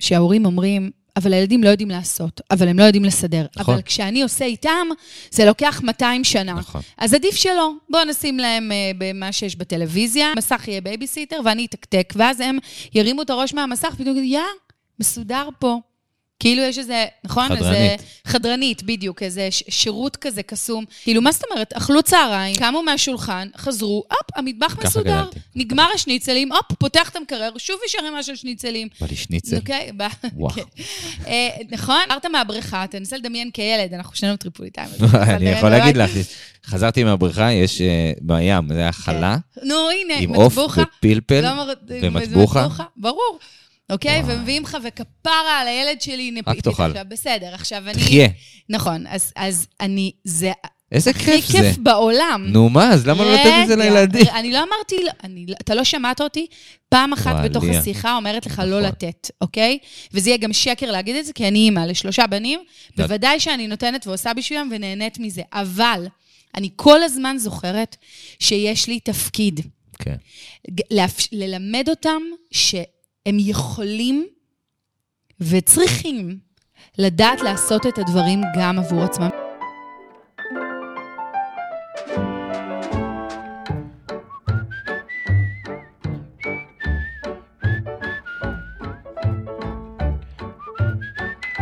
שההורים אומרים, אבל הילדים לא יודעים לעשות, אבל הם לא יודעים לסדר. נכון. אבל כשאני עושה איתם, זה לוקח 200 שנה. נכון. אז עדיף שלא. בואו נשים להם אה, במה שיש בטלוויזיה, מסך יהיה בייביסיטר, ואני אתקתק, ואז הם ירימו את הראש מהמסך, פתאום יגידו, יא, מסודר פה. כאילו יש איזה, נכון? חדרנית. איזה... חדרנית, בדיוק, איזה שירות כזה קסום. כאילו, מה זאת אומרת? אכלו צהריים, קמו מהשולחן, חזרו, הופ, המטבח מסודר. גדלתי. נגמר השניצלים, הופ, פותח את המקרר, שוב יש ערימה של שניצלים. בא לי שניצל. אוקיי, ב- וואו. כן. אה, נכון? חזרת מהבריכה, תנסה לדמיין כילד, אנחנו שנינו טריפוליטאים. אני יכול להגיד לך, חזרתי מהבריכה, יש אה, בים, זה היה חלה, נו, הנה, עם עוף מטבוחה. ופלפל לא ומטבוחה. ברור. אוקיי. ומביאים לך וכפרה על הילד שלי נפיתית. תאכל. עכשיו, בסדר, עכשיו אני... תחיה. נכון, אז, אז אני, זה איזה הכי כיף זה. כיף בעולם. נו מה, אז למה לא לתת את זה רגע, לילדים? אני לא אמרתי, אני, לא- אתה לא שמעת אותי פעם אחת וואי, בתוך ליה. השיחה אומרת לך לא נכון. לתת, אוקיי? וזה יהיה גם שקר להגיד את זה, כי אני אימא לשלושה בנים, לא. בוודאי שאני נותנת ועושה בשבילם ונהנית מזה. אבל אני כל הזמן זוכרת שיש לי תפקיד. כן. לאפ- ללמד אותם שהם יכולים וצריכים לדעת לעשות את הדברים גם עבור עצמם.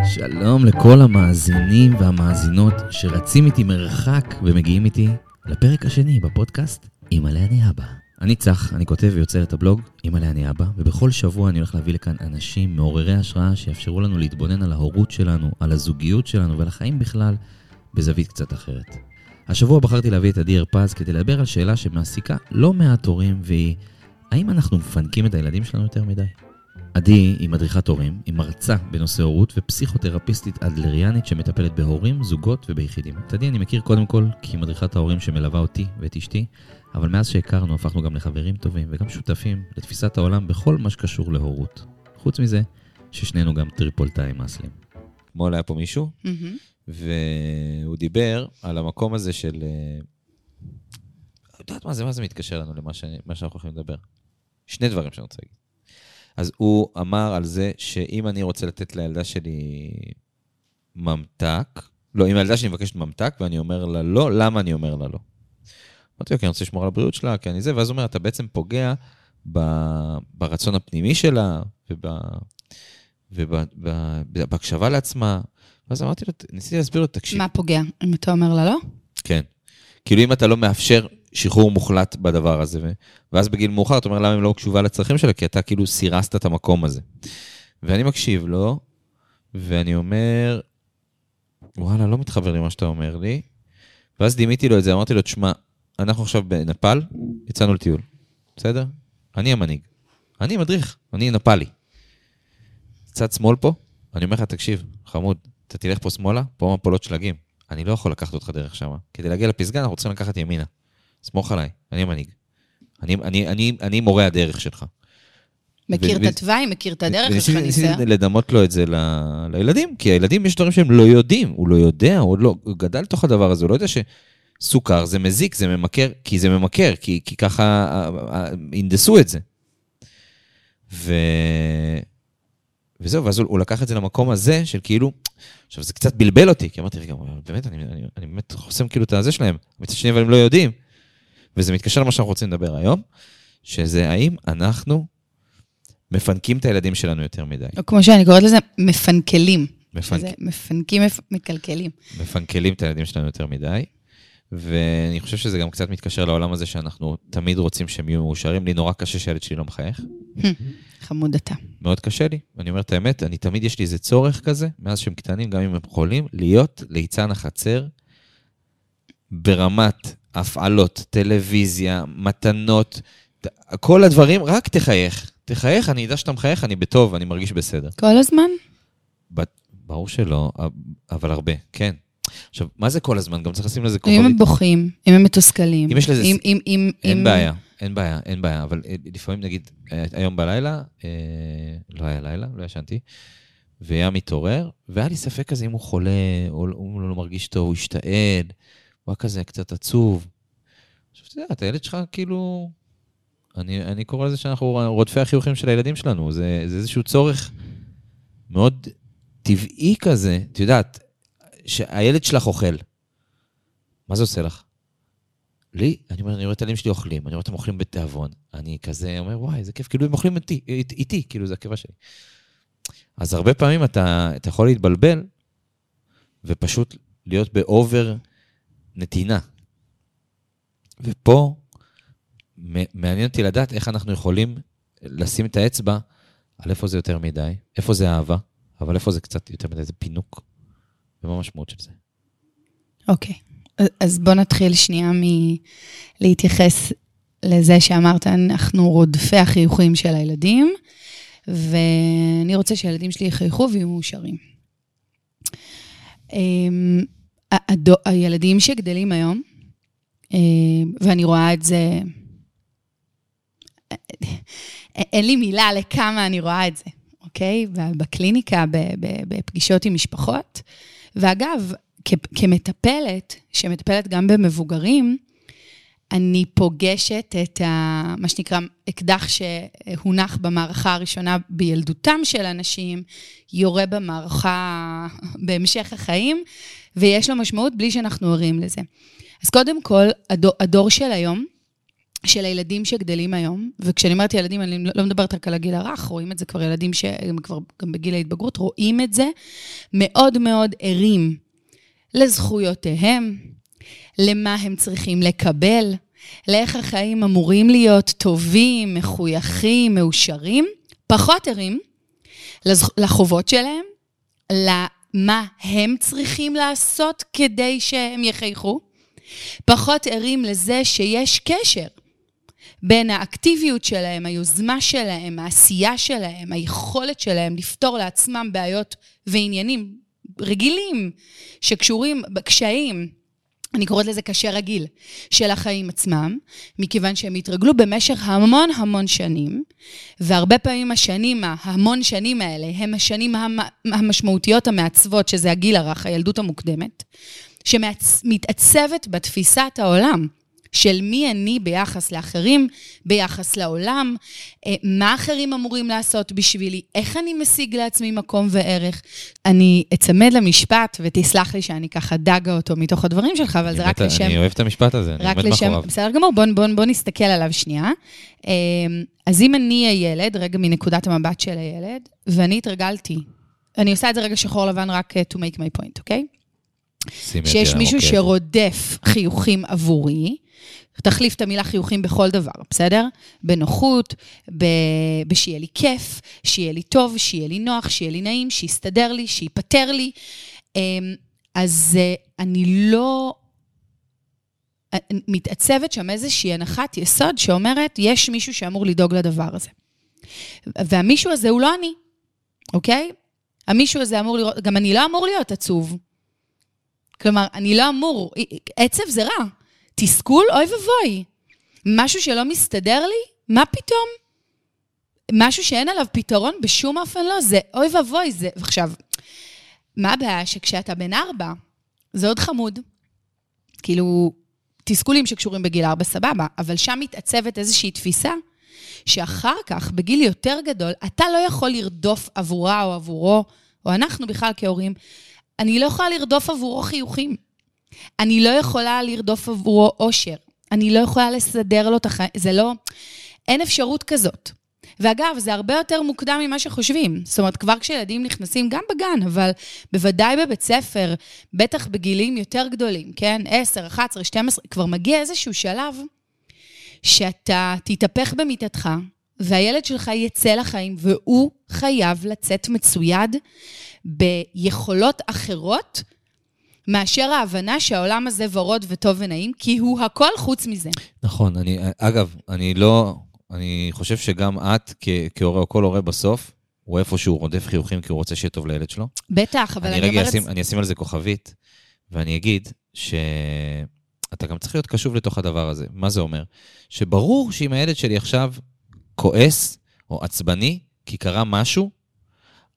שלום לכל המאזינים והמאזינות שרצים איתי מרחק ומגיעים איתי לפרק השני בפודקאסט אימא'לה אני אבא. אני צח, אני כותב ויוצר את הבלוג אימא'לה אני אבא, ובכל שבוע אני הולך להביא לכאן אנשים מעוררי השראה שיאפשרו לנו להתבונן על ההורות שלנו, על הזוגיות שלנו ועל החיים בכלל בזווית קצת אחרת. השבוע בחרתי להביא את עדי הרפז כדי לדבר על שאלה שמעסיקה לא מעט הורים, והיא האם אנחנו מפנקים את הילדים שלנו יותר מדי? עדי היא מדריכת הורים, היא מרצה בנושא הורות ופסיכותרפיסטית אדלריאנית שמטפלת בהורים, זוגות וביחידים. את עדי אני מכיר קודם כל כי היא מדריכת ההורים שמלווה אותי ואת אשתי, אבל מאז שהכרנו הפכנו גם לחברים טובים וגם שותפים לתפיסת העולם בכל מה שקשור להורות. חוץ מזה, ששנינו גם טריפולטאים אסלים. אתמול היה פה מישהו, מהמם. והוא דיבר על המקום הזה של... אה, את יודעת מה זה, מה זה מתקשר לנו למה ש... מה שאנחנו הולכים לדבר? שני דברים שאני רוצה להגיד. אז הוא אמר על זה שאם אני רוצה לתת לילדה שלי ממתק, לא, אם הילדה שלי מבקשת ממתק ואני אומר לה לא, למה אני אומר לה לא? אמרתי לו, כי אני רוצה לשמור על הבריאות שלה, כי אני זה, ואז הוא אומר, אתה בעצם פוגע ב... ברצון הפנימי שלה ובהקשבה לעצמה. ואז אמרתי לו, ניסיתי להסביר לו, תקשיב, מה פוגע? אם אתה אומר לה לא? כן. כאילו אם אתה לא מאפשר שחרור מוחלט בדבר הזה. ואז בגיל מאוחר אתה אומר למה היא לא קשובה לצרכים שלה, כי אתה כאילו סירסת את המקום הזה. ואני מקשיב לו, ואני אומר, וואלה, לא מתחבר לי מה שאתה אומר לי. ואז דימיתי לו את זה, אמרתי לו, תשמע, אנחנו עכשיו בנפאל, יצאנו לטיול, בסדר? אני המנהיג. אני מדריך, אני נפאלי. צד שמאל פה, אני אומר לך, תקשיב, חמוד, אתה תלך פה שמאלה, פה מפולות שלגים. אני לא יכול לקחת אותך דרך שם. כדי להגיע לפסגה, אנחנו צריכים לקחת ימינה. סמוך עליי, אני המנהיג. אני, אני, אני, אני מורה הדרך שלך. מכיר ו- את התוואי, מכיר את הדרך, יש לך ניסיון. ניסיתי לדמות לו את זה ל- לילדים, כי הילדים יש דברים שהם לא יודעים, הוא לא יודע, הוא עוד לא, הוא גדל לתוך הדבר הזה, הוא לא יודע שסוכר זה מזיק, זה ממכר, כי זה ממכר, כי, כי ככה אה, אה, הנדסו את זה. ו... וזהו, ואז הוא, הוא לקח את זה למקום הזה של כאילו, עכשיו זה קצת בלבל אותי, כי אמרתי, רגע, באמת, אני, אני, אני באמת חוסם כאילו את הזה שלהם, מצד שני, אבל הם לא יודעים. וזה מתקשר למה שאנחנו רוצים לדבר היום, שזה האם אנחנו מפנקים את הילדים שלנו יותר מדי. או כמו שאני קוראת לזה, מפנקלים. מפנק... שזה מפנקים, מפ- מקלקלים. מפנקלים את הילדים שלנו יותר מדי. ואני חושב שזה גם קצת מתקשר לעולם הזה שאנחנו תמיד רוצים שהם יהיו מאושרים. לי נורא קשה שהילד שלי לא מחייך. חמוד אתה. מאוד קשה לי. אני אומר את האמת, אני תמיד יש לי איזה צורך כזה, מאז שהם קטנים, גם אם הם חולים, להיות ליצן החצר ברמת הפעלות, טלוויזיה, מתנות, כל הדברים, רק תחייך. תחייך, אני אדע שאתה מחייך, אני בטוב, אני מרגיש בסדר. כל הזמן? ברור שלא, אבל הרבה, כן. עכשיו, מה זה כל הזמן? גם צריך לשים לזה אם כוכבית. הם בוכים, אם הם מתוסכלים. אם יש לזה- אם- אם- אם- אין אם- בעיה, אין בעיה, אין בעיה, אבל אה, לפעמים נגיד, אה, היום בלילה, אה, לא היה לילה, לא ישנתי, והיה מתעורר, והיה לי ספק כזה אם הוא חולה, או לא- הוא לא מרגיש טוב, הוא השתעל, הוא היה כזה קצת עצוב. עכשיו, אתה יודע, את הילד שלך כאילו... אני, אני קורא לזה שאנחנו רודפי החיוכים של הילדים שלנו, זה, זה איזשהו צורך מאוד טבעי כזה, את יודעת, שהילד שלך אוכל. מה זה עושה לך? לי, אני אומר, אני רואה את הילדים שלי אוכלים, אני רואה אותם אוכלים בתיאבון. אני כזה אומר, וואי, איזה כיף, כאילו הם אוכלים איתי, אית, איתי, כאילו, זה הקיבה שלי. אז הרבה פעמים אתה, אתה יכול להתבלבל, ופשוט להיות באובר נתינה. ופה מעניין אותי לדעת איך אנחנו יכולים לשים את האצבע על איפה זה יותר מדי, איפה זה אהבה, אבל איפה זה קצת יותר מדי, זה פינוק. ומה המשמעות של זה? אוקיי, okay. אז בוא נתחיל שנייה מלהתייחס לזה שאמרת, אנחנו רודפי החיוכים של הילדים, ואני רוצה שהילדים שלי יחייכו ויהיו מאושרים. אמ, הילדים שגדלים היום, אמ, ואני רואה את זה, אין לי מילה לכמה אני רואה את זה, אוקיי? בקליניקה, בפגישות עם משפחות. ואגב, כמטפלת, שמטפלת גם במבוגרים, אני פוגשת את ה, מה שנקרא אקדח שהונח במערכה הראשונה בילדותם של אנשים, יורה במערכה בהמשך החיים, ויש לו משמעות בלי שאנחנו ערים לזה. אז קודם כל, הדור, הדור של היום, של הילדים שגדלים היום, וכשאני אומרת ילדים, אני לא מדברת רק על הגיל הרך, רואים את זה כבר ילדים שהם כבר גם בגיל ההתבגרות, רואים את זה מאוד מאוד ערים לזכויותיהם, למה הם צריכים לקבל, לאיך החיים אמורים להיות טובים, מחויכים, מאושרים, פחות ערים לחובות שלהם, למה הם צריכים לעשות כדי שהם יחייכו, פחות ערים לזה שיש קשר בין האקטיביות שלהם, היוזמה שלהם, העשייה שלהם, היכולת שלהם לפתור לעצמם בעיות ועניינים רגילים שקשורים בקשיים, אני קוראת לזה קשה רגיל, של החיים עצמם, מכיוון שהם התרגלו במשך המון המון שנים, והרבה פעמים השנים, ההמון שנים האלה, הם השנים המשמעותיות המעצבות, שזה הגיל הרך, הילדות המוקדמת, שמתעצבת בתפיסת העולם. של מי אני ביחס לאחרים, ביחס לעולם, אה, מה אחרים אמורים לעשות בשבילי, איך אני משיג לעצמי מקום וערך. אני אצמד למשפט, ותסלח לי שאני ככה דגה אותו מתוך הדברים שלך, אבל זה רק לשם... אני אוהב את המשפט הזה, אני עומד מאחוריו. בסדר גמור, בוא, בוא, בוא נסתכל עליו שנייה. אה, אז אם אני הילד, רגע מנקודת המבט של הילד, ואני התרגלתי, אני עושה את זה רגע שחור לבן רק אה, to make my point, אוקיי? Okay? שיש מישהו. שרודף חיוכים עבורי, תחליף את המילה חיוכים בכל דבר, בסדר? בנוחות, בשיהיה לי כיף, שיהיה לי טוב, שיהיה לי נוח, שיהיה לי נעים, שיסתדר לי, שייפטר לי. אמ, אז אה, אני לא... אה, מתעצבת שם איזושהי הנחת יסוד שאומרת, יש מישהו שאמור לדאוג לדבר הזה. והמישהו הזה הוא לא אני, אוקיי? המישהו הזה אמור לראות, גם אני לא אמור להיות עצוב. כלומר, אני לא אמור, עצב זה רע. תסכול, אוי ואבוי. משהו שלא מסתדר לי? מה פתאום? משהו שאין עליו פתרון? בשום אופן לא. זה אוי ואבוי. זה... עכשיו, מה הבעיה? שכשאתה בן ארבע, זה עוד חמוד. כאילו, תסכולים שקשורים בגיל ארבע, סבבה, אבל שם מתעצבת איזושהי תפיסה שאחר כך, בגיל יותר גדול, אתה לא יכול לרדוף עבורה או עבורו, או אנחנו בכלל כהורים, אני לא יכולה לרדוף עבורו חיוכים. אני לא יכולה לרדוף עבורו אושר. אני לא יכולה לסדר לו את החיים. זה לא... אין אפשרות כזאת. ואגב, זה הרבה יותר מוקדם ממה שחושבים. זאת אומרת, כבר כשילדים נכנסים, גם בגן, אבל בוודאי בבית ספר, בטח בגילים יותר גדולים, כן? 10, 11, 12, כבר מגיע איזשהו שלב שאתה תתהפך במיטתך, והילד שלך יצא לחיים, והוא חייב לצאת מצויד ביכולות אחרות מאשר ההבנה שהעולם הזה ורוד וטוב ונעים, כי הוא הכל חוץ מזה. נכון, אני, אגב, אני לא, אני חושב שגם את, כהורה או כל הורה בסוף, הוא איפשהו רודף חיוכים כי הוא רוצה שיהיה טוב לילד שלו. בטח, אבל אני, אני אומרת... אשים, אני אשים על זה כוכבית, ואני אגיד שאתה גם צריך להיות קשוב לתוך הדבר הזה. מה זה אומר? שברור שאם הילד שלי עכשיו כועס או עצבני, כי קרה משהו,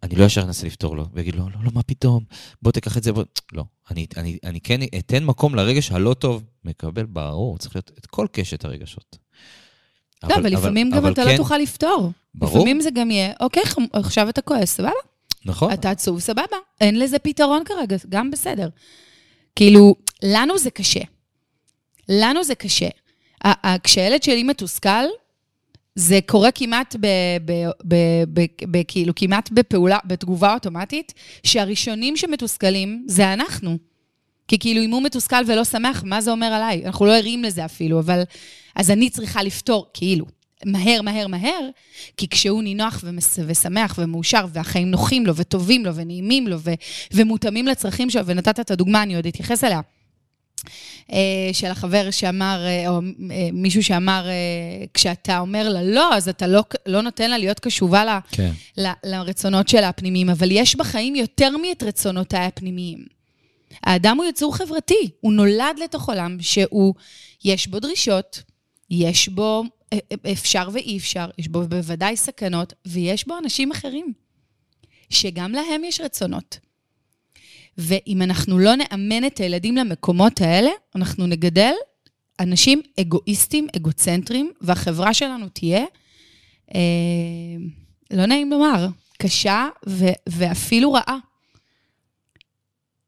אני לא ישר אנסה לפתור לו, ויגיד לו, לא, לא, מה פתאום, בוא תיקח את זה, בוא... לא. אני, אני, אני כן אתן מקום לרגש הלא טוב, מקבל, ברור, צריך להיות את כל קשת הרגשות. לא, אבל, לפעמים אבל, גם אבל אתה לא כן, לא תוכל לפתור. ברור. לפעמים זה גם יהיה, אוקיי, עכשיו אתה כועס, סבבה? נכון. אתה עצוב, סבבה. אין לזה פתרון כרגע, גם בסדר. כאילו, לנו זה קשה. לנו זה קשה. כשהילד שלי מתוסכל, זה קורה כמעט ב... ב, ב, ב, ב כאילו, כמעט בפעולה, בתגובה אוטומטית, שהראשונים שמתוסכלים זה אנחנו. כי כאילו, אם הוא מתוסכל ולא שמח, מה זה אומר עליי? אנחנו לא ערים לזה אפילו, אבל... אז אני צריכה לפתור, כאילו, מהר, מהר, מהר, כי כשהוא נינוח ומס, ושמח ומאושר, והחיים נוחים לו, וטובים לו, ונעימים לו, ו, ומותאמים לצרכים שלו, ונתת את הדוגמה, אני עוד אתייחס אליה. אה, של החבר שאמר, אה, או אה, מישהו שאמר, כשאתה אומר לה לא, אז אתה לא, לא נותן לה להיות קשובה לה, כן. ל- לרצונות שלה הפנימיים, אבל יש בחיים יותר מאת רצונותיי הפנימיים. האדם הוא יצור חברתי, הוא נולד לתוך עולם שהוא, יש בו דרישות, יש בו אפשר ואי אפשר, יש בו בוודאי סכנות, ויש בו אנשים אחרים, שגם להם יש רצונות. ואם אנחנו לא נאמן את הילדים למקומות האלה, אנחנו נגדל אנשים אגואיסטים, אגוצנטרים, והחברה שלנו תהיה, אה, לא נעים לומר, קשה ו- ואפילו רעה.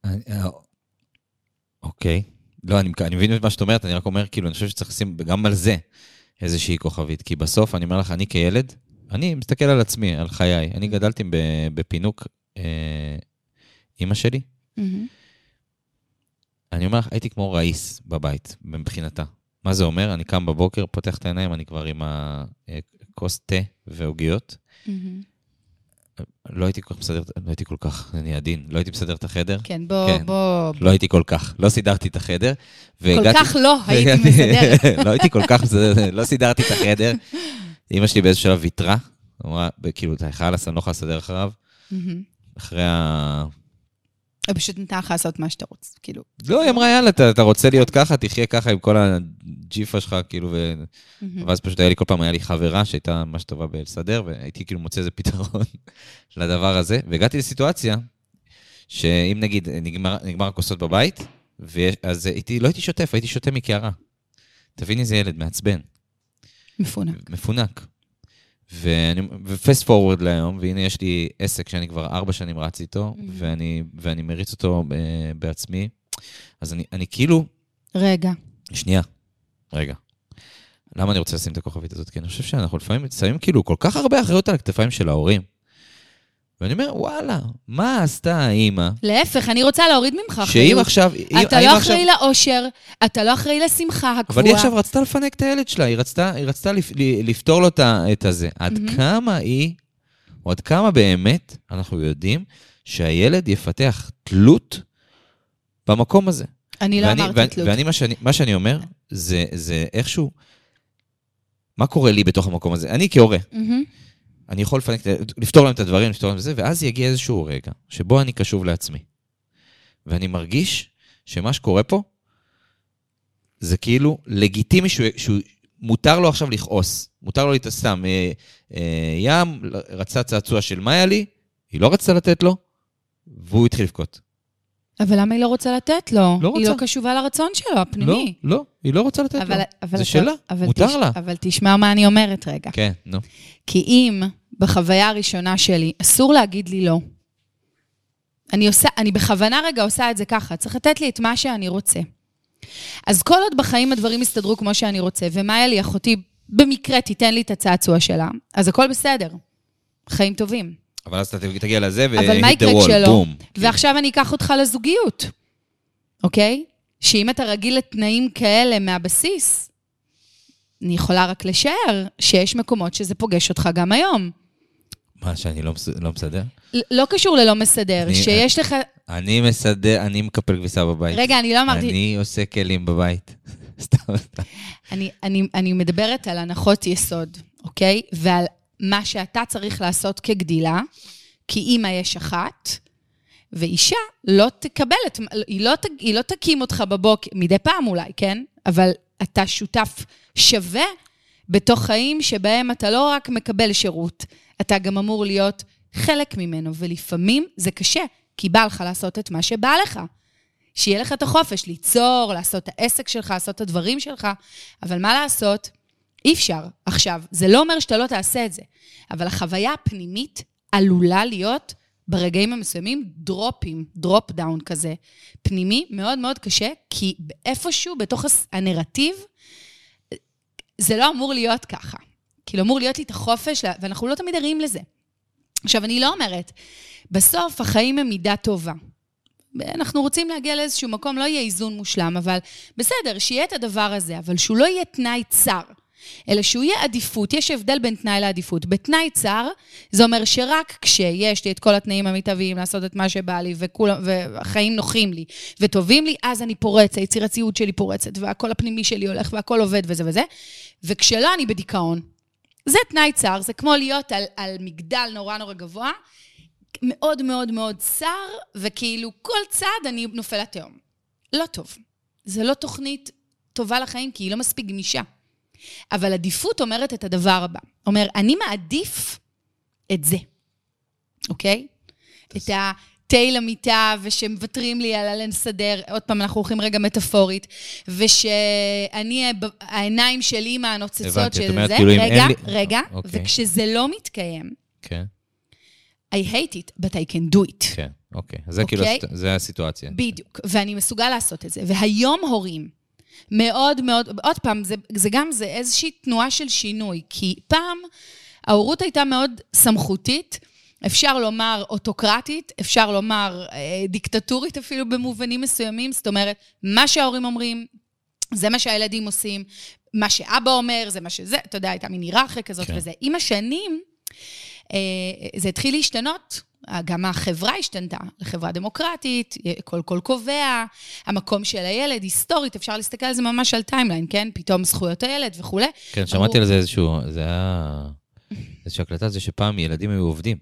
אה, אוקיי. לא, אני, אני מבין את מה שאת אומרת, אני רק אומר, כאילו, אני חושב שצריך לשים גם על זה איזושהי כוכבית. כי בסוף, אני אומר לך, אני כילד, אני מסתכל על עצמי, על חיי. אני גדלתי בפינוק אה, אימא שלי. אני אומר לך, הייתי כמו ראיס בבית, מבחינתה. מה זה אומר? אני קם בבוקר, פותח את העיניים, אני כבר עם הכוס תה ועוגיות. לא הייתי כל כך מסדר, לא הייתי כל כך, אני עדין, לא הייתי מסדר את החדר. כן, בוא, כן. בוא. לא הייתי כל כך, לא סידרתי את החדר. כל והגעתי- כך לא הייתי מסדרת. לא הייתי כל כך מסדר, לא סידרתי את החדר. אמא שלי באיזשהו שלב ויתרה, אמרה, כאילו, אתה חלאס, אני לא יכולה לסדר אחריו. מהמם. אחרי ה... היא פשוט נתנה לך לעשות מה שאתה רוצה, כאילו. לא, היא אמרה, יאללה, אתה, אתה רוצה להיות ככה, תחיה ככה עם כל הג'יפה שלך, כאילו, ו... מהמם. ואז פשוט היה לי, כל פעם היה לי חברה שהייתה ממש טובה בלסדר, והייתי כאילו מוצא איזה פתרון לדבר הזה. והגעתי לסיטואציה, שאם נגיד נגמר, נגמר הכוסות בבית, אז הייתי, לא הייתי שוטף, הייתי שותה מקערה. תביני איזה ילד מעצבן, מפונק. מפונק. ואני, ופסט פורוורד להיום, והנה יש לי עסק שאני כבר ארבע שנים רץ איתו, Mhm. ואני, ואני מריץ אותו ב, בעצמי. אז אני, אני כאילו, רגע. שנייה, רגע. למה אני רוצה לשים את הכוכבית הזאת? כי אני חושב שאנחנו לפעמים שמים כאילו כל כך הרבה אחריות על הכתפיים של ההורים. ואני אומר, וואלה, מה עשתה האימא? להפך, אני רוצה להוריד ממך שאם אחריות. עכשיו... אתה לא עכשיו- אחראי לאושר, אתה לא אחראי לשמחה הקבועה. אבל היא עכשיו רצתה לפנק את הילד שלה, היא רצתה, היא רצתה לפ, לפתור לו את הזה. עד מהמם. כמה היא, או עד כמה באמת אנחנו יודעים שהילד יפתח תלות במקום הזה. אני לא ואני, אמרתי ואני, תלות. ואני, מה שאני, מה שאני אומר, זה, זה איכשהו, מה קורה לי בתוך המקום הזה? אני כהורה, מהמם. אני יכול לפנק, לפתור להם את הדברים, לפתור להם את זה, ואז יגיע איזשהו רגע שבו אני קשוב לעצמי. ואני מרגיש שמה שקורה פה, זה כאילו לגיטימי שהוא, שהוא מותר לו עכשיו לכעוס. מותר לו סתם. אה, אה, ים רצה צעצוע של מאיה לי, היא לא רצתה לתת לו, והוא התחיל לבכות. אבל למה היא לא רוצה לתת לו? לא היא לא רוצה. קשובה לרצון שלו, לא, הפנימי. לא, היא לא רוצה לתת אבל, לו. אבל זה אתה- שלה, אבל מותר תש- לה. אבל תשמע מה אני אומרת רגע. כן, נו. כי אם בחוויה הראשונה שלי אסור להגיד לי לא, אני, עושה, אני בכוונה רגע עושה את זה ככה, צריך לתת לי את מה שאני רוצה. אז כל עוד בחיים הדברים יסתדרו כמו שאני רוצה, ומאיה לי, אחותי, במקרה תיתן לי את הצעצוע שלה, אז הכל בסדר. חיים טובים. אבל אז אתה תגיע לזה ו... אבל מה יקרה כשלא? בום. ועכשיו אני אקח אותך לזוגיות, אוקיי? שאם אתה רגיל לתנאים כאלה מהבסיס, אני יכולה רק לשער שיש מקומות שזה פוגש אותך גם היום. מה, שאני לא מס- לא מסדר? לא קשור ללא מסדר, אני- שיש לך... אני מסדר, אני מקפל כביסה בבית. רגע, אני לא אמרתי... אני עושה כלים בבית. סתם, סתם. אני, אני, אני מדברת על הנחות יסוד, אוקיי? ועל מה שאתה צריך לעשות כגדילה, כי אימא יש אחת, ואישה לא תקבל את... היא לא, היא לא תקים אותך בבוקר, מדי פעם אולי, כן? אבל אתה שותף שווה בתוך חיים שבהם אתה לא רק מקבל שירות, אתה גם אמור להיות חלק ממנו, ולפעמים זה קשה, כי בא לך לעשות את מה שבא לך. שיהיה לך את החופש ליצור, לעשות את העסק שלך, לעשות את הדברים שלך, אבל מה לעשות? אי אפשר. עכשיו, זה לא אומר שאתה לא תעשה את זה, אבל החוויה הפנימית עלולה להיות ברגעים המסוימים דרופים, drop down כזה, פנימי, מאוד מאוד קשה, כי איפשהו בתוך הנרטיב, זה לא אמור להיות ככה. כאילו, אמור להיות לי את החופש, ואנחנו לא תמיד ערים לזה. עכשיו, אני לא אומרת, בסוף החיים הם מידה טובה. אנחנו רוצים להגיע לאיזשהו מקום, לא יהיה איזון מושלם, אבל בסדר, שיהיה את הדבר הזה, אבל שהוא לא יהיה תנאי צר. אלא שהוא יהיה עדיפות, יש הבדל בין תנאי לעדיפות. בתנאי צר, זה אומר שרק כשיש לי את כל התנאים המתהווים לעשות את מה שבא לי, וכול, והחיים נוחים לי וטובים לי, אז אני פורץ, היצירתיות שלי פורצת, והקול הפנימי שלי הולך והכל עובד וזה וזה. וכשלא, אני בדיכאון. זה תנאי צר, זה כמו להיות על, על מגדל נורא נורא גבוה, מאוד מאוד מאוד צר, וכאילו כל צעד אני נופל לתהום. לא טוב. זה לא תוכנית טובה לחיים, כי היא לא מספיק גמישה. אבל עדיפות אומרת את הדבר הבא. אומר, אני מעדיף את זה, אוקיי? את התה למיטה, ושמוותרים לי על הלנסדר, עוד פעם, אנחנו הולכים רגע מטאפורית, ושאני, העיניים של אימא הנוצצות של זה, כאילו רגע, לי... רגע, אוקיי. וכשזה לא מתקיים, כן. I hate it, but I can do it. כן, אוקיי. זה כאילו, אוקיי? זה הסיטואציה. בדיוק, ואני מסוגל לעשות את זה. והיום הורים, מאוד מאוד, עוד פעם, זה, זה גם, זה איזושהי תנועה של שינוי, כי פעם ההורות הייתה מאוד סמכותית, אפשר לומר אוטוקרטית, אפשר לומר אה, דיקטטורית אפילו במובנים מסוימים, זאת אומרת, מה שההורים אומרים, זה מה שהילדים עושים, מה שאבא אומר, זה מה שזה, אתה יודע, הייתה מין היררכיה כזאת כן. וזה. עם השנים, אה, זה התחיל להשתנות. גם החברה השתנתה לחברה דמוקרטית, כל קול קובע, המקום של הילד, היסטורית, אפשר להסתכל על זה ממש על timeline, כן? פתאום זכויות הילד וכולי. כן, שמעתי על זה איזשהו, זה היה איזושהי הקלטה, זה שפעם ילדים היו עובדים.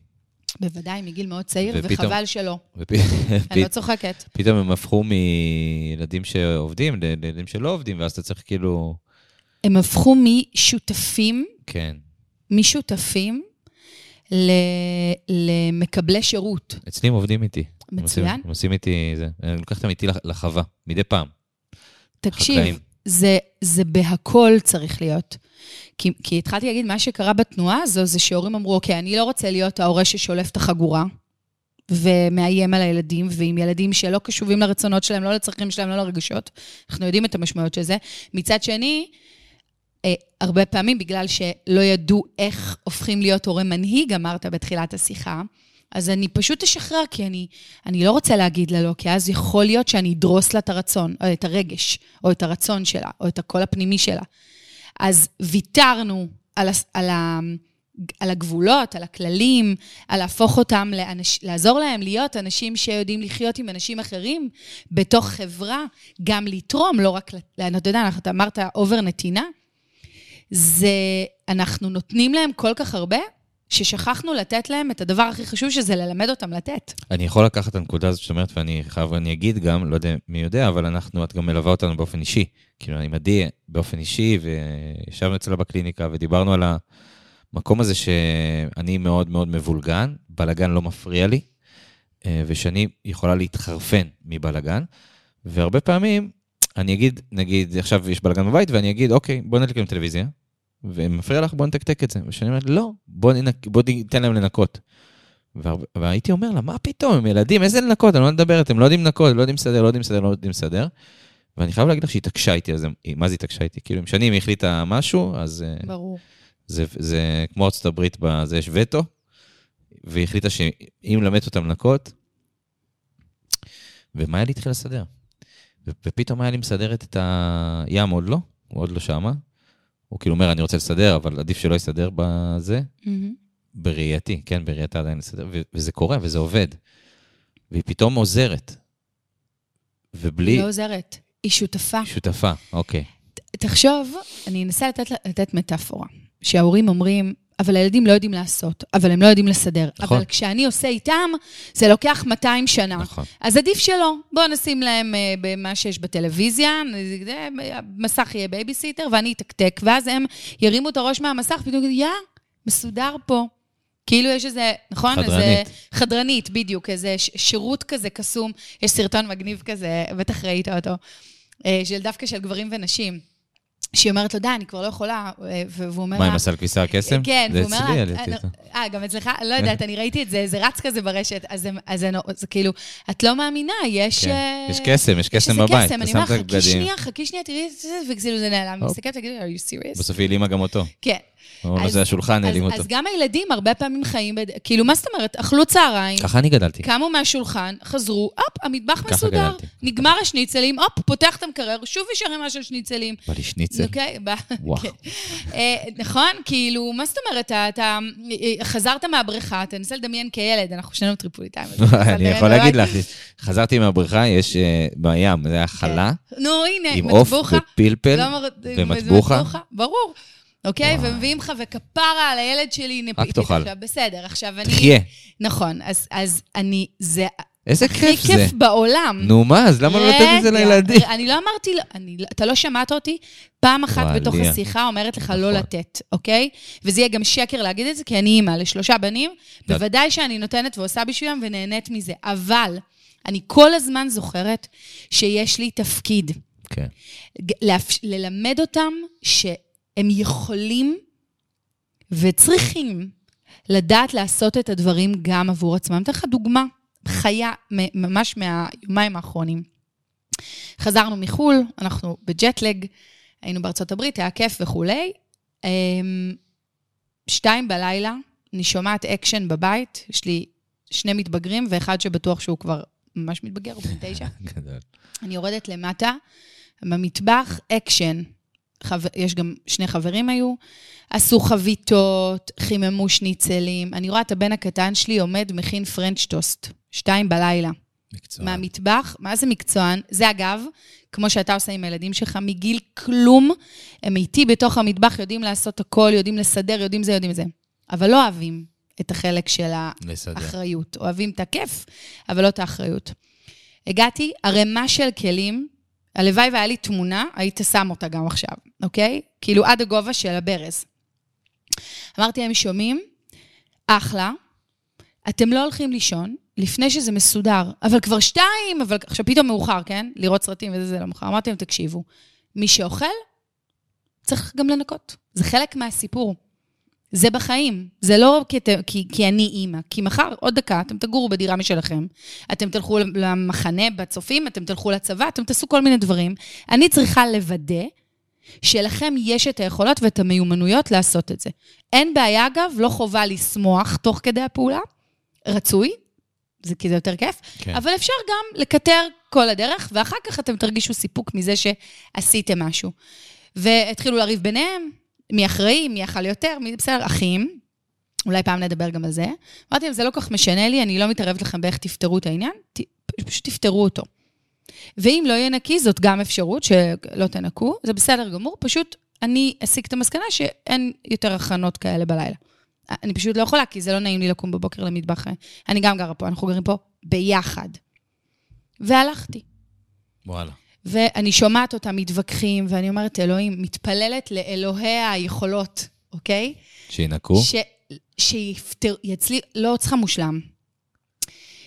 בוודאי, מגיל מאוד צעיר, ופתאום, וחבל שלא. ופ... אני לא צוחקת. פתאום הם הפכו מילדים שעובדים לילדים שלא עובדים, ואז אתה צריך כאילו... הם הפכו משותפים, כן. משותפים למקבלי שירות. אצלי הם עובדים איתי. מצוין. הם עושים איתי, זה, אני לוקח אותם איתי לחווה, מדי פעם. תקשיב, זה, זה בהכל צריך להיות. כי, כי התחלתי להגיד, מה שקרה בתנועה הזו, זה שהורים אמרו, אוקיי, אני לא רוצה להיות ההורה ששולף את החגורה, ומאיים על הילדים, ועם ילדים שלא קשובים לרצונות שלהם, לא לצרכים שלהם, לא לרגשות. אנחנו יודעים את המשמעויות של זה. מצד שני, הרבה פעמים בגלל שלא ידעו איך הופכים להיות הורה מנהיג, אמרת בתחילת השיחה, אז אני פשוט אשחרר, כי אני, אני לא רוצה להגיד לה לא, כי אז יכול להיות שאני אדרוס לה את הרצון, או את הרגש, או את הרצון שלה, או את הקול הפנימי שלה. אז ויתרנו על, על, על הגבולות, על הכללים, על להפוך אותם, לאנש, לעזור להם להיות אנשים שיודעים לחיות עם אנשים אחרים בתוך חברה, גם לתרום, לא רק, אתה יודע, אמרת אובר נתינה, זה, אנחנו נותנים להם כל כך הרבה, ששכחנו לתת להם את הדבר הכי חשוב, שזה ללמד אותם לתת. אני יכול לקחת את הנקודה הזאת שאת אומרת, ואני חייב, אני אגיד גם, לא יודע מי יודע, אבל אנחנו, את גם מלווה אותנו באופן אישי. כאילו, אני מדי באופן אישי, וישבנו אצלה בקליניקה, ודיברנו על המקום הזה שאני מאוד מאוד מבולגן, בלגן לא מפריע לי, אה, ושאני יכולה להתחרפן מבלגן, והרבה פעמים אני אגיד, נגיד, עכשיו יש בלגן בבית, ואני אגיד, אוקיי, בוא נדליק עם טלוויזיה, ומפריע לך, בוא נתקתק את זה. ושאני אומר, לא, בוא, ננק, בוא ניתן להם לנקות. והייתי אומר לה, מה פתאום, הם ילדים, איזה לנקות? אני לא מדברת, הם לא יודעים לנקות, לא יודעים לסדר, לא יודעים לסדר, לא יודעים לסדר. ואני חייב להגיד לך שהיא התעקשה איתי על זה, מה זה התעקשה איתי? כאילו, אם שנים היא החליטה משהו, אז... אה, ברור. זה, זה כמו ארצות הברית, בזה יש וטו, והיא החליטה שאם למד אותם לנקות, ומה היה לי התחיל לסדר? ופתאום היה לי מסדרת את הים, עוד לא, הוא עוד לא שמה. הוא כאילו אומר, אני רוצה לסדר, אבל עדיף שלא יסדר בזה. Mm-hmm. בראייתי, כן, בראייתה עדיין לסדר, וזה קורה וזה עובד. והיא פתאום עוזרת. ובלי... היא לא עוזרת, היא שותפה. היא שותפה, אוקיי. תחשוב, אני אנסה לתת, לתת מטאפורה, שההורים אומרים, אבל הילדים לא יודעים לעשות, אבל הם לא יודעים לסדר. נכון. אבל כשאני עושה איתם, זה לוקח 200 שנה. נכון. אז עדיף שלא. בואו נשים להם uh, במה שיש בטלוויזיה, המסך יהיה בייביסיטר, ואני אתקתק, ואז הם ירימו את הראש מהמסך, פתאום יגידו, יא, מסודר פה. כאילו יש איזה, נכון? חדרנית. איזה חדרנית, בדיוק, איזה שירות כזה קסום. יש סרטון מגניב כזה, בטח ראית אותו, אה, של דווקא של גברים ונשים. שהיא אומרת לו, די, אני כבר לא יכולה, והוא אומר מה. עם הסל כביסה הקסם? כן, זה והוא אומר אצלי, לה... העליתי אה, אותו. אה, גם אצלך? לא יודעת, אני ראיתי את זה, זה רץ כזה ברשת, אז זה- זה זה כאילו, את לא מאמינה, יש... כן. אה, יש קסם, יש קסם בבית. קסם, אתה אני את חכי שנייה, חכי שנייה, תראי את זה, וכאילו זה נעלם. מסתכלת, תגידי, are you serious? בסוף היא העלימה גם אותו. כן. אז- זה השולחן, העלים אותו. אז גם הילדים הרבה פעמים חיים, כאילו, מה זאת אומרת? אכלו צהריים, ככה אני גדלתי. קמו מהשולחן, חזרו, הופ, המטבח מסודר. נגמר השניצלים, הופ, פותח את המקרר, שוב יש ערימה של שניצלים. בא לי שניצל. אוקיי, ב- וואו. כן. אה, נכון? כאילו, מה זאת אומרת? אתה- אתה אה, חזרת מהבריכה, תנסה לדמיין כילד, אנחנו שנינו טריפוליטאים. אני יכול בבית. להגיד לך, חזרתי מהבריכה, יש אה, בים, זה היה חלה, נו, הנה, עם עוף מטבוחה. ופלפל לא ומטבוחה. ברור. אוקיי, וואי. ומביאים לך, וכפרה על הילד שלי, נפיתי תאכל. עכשיו, בסדר, עכשיו אני... תחיה. נכון, אז, אז אני, זה איזה הכי כיף זה. כיף בעולם. נו מה, אז למה לא לתת את זה רגע, לילדים? אני לא אמרתי, לא- אני, לא- אתה לא שמעת אותי פעם אחת וואי, בתוך. השיחה אומרת לך לא נכון. לתת, אוקיי? וזה יהיה גם שקר להגיד את זה, כי אני אימא לשלושה בנים, לא. בוודאי שאני נותנת ועושה בשבילם ונהנית מזה. אבל אני כל הזמן זוכרת שיש לי תפקיד. כן. ללמד אותם שהם יכולים וצריכים לדעת לעשות את הדברים גם עבור עצמם. אני אתן לך דוגמה חיה ממש מהיומיים האחרונים. חזרנו מחו"ל, אנחנו בג'טלג, היינו בארצות הברית, היה כיף וכולי. אמ, שתיים בלילה, אני שומעת אקשן בבית, יש לי שני מתבגרים ואחד שבטוח שהוא כבר ממש מתבגר, הוא בן תשע. אני יורדת למטה, במטבח, אקשן. חבר, יש גם שני חברים היו, עשו חביתות, חיממו שניצלים. אני רואה את הבן הקטן שלי עומד, מכין פרנץ' טוסט, שתיים בלילה. מקצוע. מהמטבח, מה זה מקצוען? זה אגב, כמו שאתה עושה עם הילדים שלך, מגיל כלום, הם איתי בתוך המטבח, יודעים לעשות הכל, יודעים לסדר, יודעים זה, יודעים זה. אבל לא אוהבים את החלק של לסדר. האחריות. אוהבים את הכיף, אבל לא את האחריות. הגעתי, ערימה של כלים, הלוואי והיה לי תמונה, היית שם אותה גם עכשיו, אוקיי? כאילו עד הגובה של הברז. אמרתי להם, שומעים? אחלה, אתם לא הולכים לישון לפני שזה מסודר, אבל כבר שתיים, אבל עכשיו פתאום מאוחר, כן? לראות סרטים וזה, זה לא מאוחר. אמרתי להם, תקשיבו, מי שאוכל, צריך גם לנקות. זה חלק מהסיפור. זה בחיים. זה לא כי, כי, כי אני אימא. כי מחר, עוד דקה, אתם תגורו בדירה משלכם, אתם תלכו למחנה בצופים, אתם תלכו לצבא, אתם תעשו כל מיני דברים. אני צריכה לוודא שלכם יש את היכולות ואת המיומנויות לעשות את זה. אין בעיה, אגב, לא חובה לשמוח תוך כדי הפעולה, רצוי, זה כי זה יותר כיף, כן. אבל אפשר גם לקטר כל הדרך, ואחר כך אתם תרגישו סיפוק מזה שעשיתם משהו. והתחילו לריב ביניהם, מי אחראי, מי אכל יותר, מי בסדר, אחים. אולי פעם נדבר גם על זה. אמרתי להם, זה לא כל כך משנה לי, אני לא מתערבת לכם באיך תפתרו את העניין, ת, פשוט תפתרו אותו. ואם לא יהיה נקי, זאת גם אפשרות שלא תנקו, זה בסדר גמור, פשוט אני אסיק את המסקנה שאין יותר הכנות כאלה בלילה. אני פשוט לא יכולה, כי זה לא נעים לי לקום בבוקר למטבח. אני גם גרה פה, אנחנו גרים פה ביחד. והלכתי. וואלה. ואני שומעת אותם מתווכחים, ואני אומרת, אלוהים, מתפללת לאלוהי היכולות, אוקיי? שינקו. ש... שיפתר... יצלי... לא צריכה מושלם.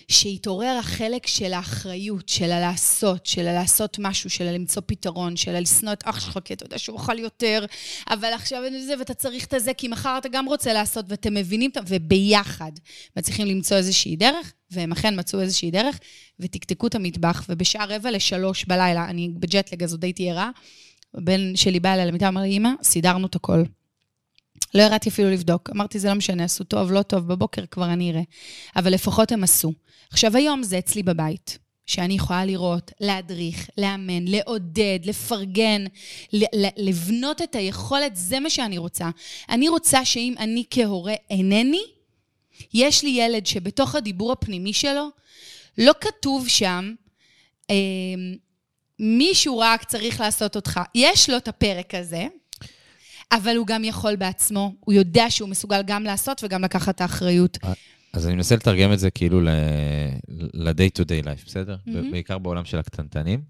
שיתעורר החלק של האחריות, של הלעשות, של הלעשות משהו, של הלמצוא פתרון, של הלשנוא את אח שלך, כי אתה יודע שהוא אכל יותר, אבל עכשיו אין זה, ואתה צריך את הזה, כי מחר אתה גם רוצה לעשות, ואתם מבינים, וביחד מצליחים למצוא איזושהי דרך, והם אכן מצאו איזושהי דרך, ותקתקו את המטבח, ובשעה רבע לשלוש בלילה, אני בג'טלג, אז עוד הייתי ערה, הבן שלי בא אליי למיטה, אמר לי, אמא, סידרנו את הכל. לא ירדתי אפילו לבדוק. אמרתי, זה לא משנה, עשו טוב, לא טוב, בבוקר כבר אני אראה. אבל לפחות הם עשו. עכשיו, היום זה אצלי בבית, שאני יכולה לראות, להדריך, לאמן, לעודד, לפרגן, לבנות את היכולת, זה מה שאני רוצה. אני רוצה שאם אני כהורה אינני, יש לי ילד שבתוך הדיבור הפנימי שלו, לא כתוב שם, אה, מישהו רק צריך לעשות אותך. יש לו את הפרק הזה, אבל הוא גם יכול בעצמו. הוא יודע שהוא מסוגל גם לעשות וגם לקחת את האחריות. אז אני מנסה לתרגם את זה כאילו ל-day to day life, בסדר? מהמם. בעיקר בעולם של הקטנטנים.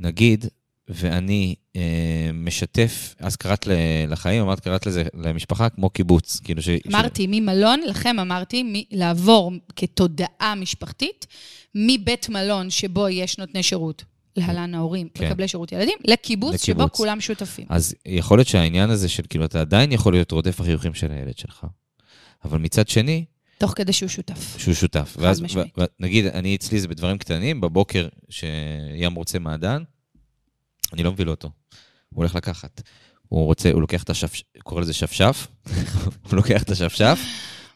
נגיד, ואני אה, משתף, אז קראת לחיים, אמרת, קראת לזה למשפחה כמו קיבוץ. כאילו ש... אמרתי, ממלון, לכם אמרתי, מ- לעבור כתודעה משפחתית, מבית מלון שבו יש נותני שירות להלן ההורים, כן. מקבלי שירות ילדים, לקיבוץ שבו לקיבוץ. כולם שותפים. אז יכול להיות שהעניין הזה של כאילו, אתה עדיין יכול להיות רודף החיוכים של הילד שלך, אבל מצד שני, תוך כדי שהוא שותף. שהוא שותף. חד ואז, משמעית. נגיד, אני אצלי זה בדברים קטנים, בבוקר שים רוצה מעדן, אני לא מביא לו אותו. הוא הולך לקחת. הוא רוצה, הוא לוקח את השפשף, קורא לזה שפשף, הוא לוקח את השפשף,